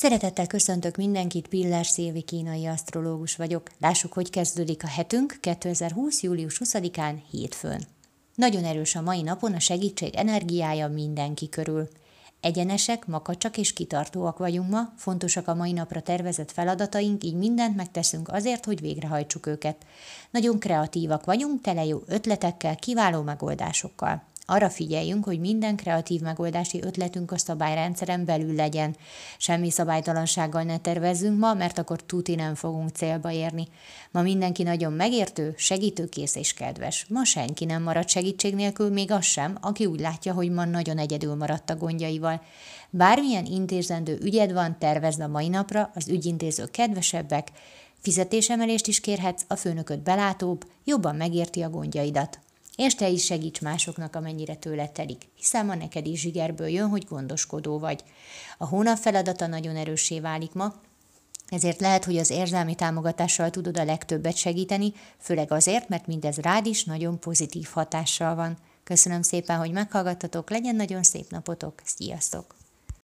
Szeretettel köszöntök mindenkit, Pillás Szilvi kínai asztrológus vagyok. Lássuk, hogy kezdődik a hetünk 2020. július 20-án hétfőn. Nagyon erős a mai napon a segítség energiája mindenki körül. Egyenesek, makacsak és kitartóak vagyunk ma, fontosak a mai napra tervezett feladataink, így mindent megteszünk azért, hogy végrehajtsuk őket. Nagyon kreatívak vagyunk, tele jó ötletekkel, kiváló megoldásokkal. Arra figyeljünk, hogy minden kreatív megoldási ötletünk a szabályrendszeren belül legyen. Semmi szabálytalansággal ne tervezzünk ma, mert akkor tuti nem fogunk célba érni. Ma mindenki nagyon megértő, segítőkész és kedves. Ma senki nem marad segítség nélkül, még az sem, aki úgy látja, hogy ma nagyon egyedül maradt a gondjaival. Bármilyen intézendő ügyed van, tervezd a mai napra, az ügyintézők kedvesebbek, Fizetésemelést is kérhetsz, a főnököd belátóbb, jobban megérti a gondjaidat és te is segíts másoknak, amennyire tőle telik, hiszen ma neked is zsigerből jön, hogy gondoskodó vagy. A hónap feladata nagyon erőssé válik ma, ezért lehet, hogy az érzelmi támogatással tudod a legtöbbet segíteni, főleg azért, mert mindez rád is nagyon pozitív hatással van. Köszönöm szépen, hogy meghallgattatok, legyen nagyon szép napotok, sziasztok!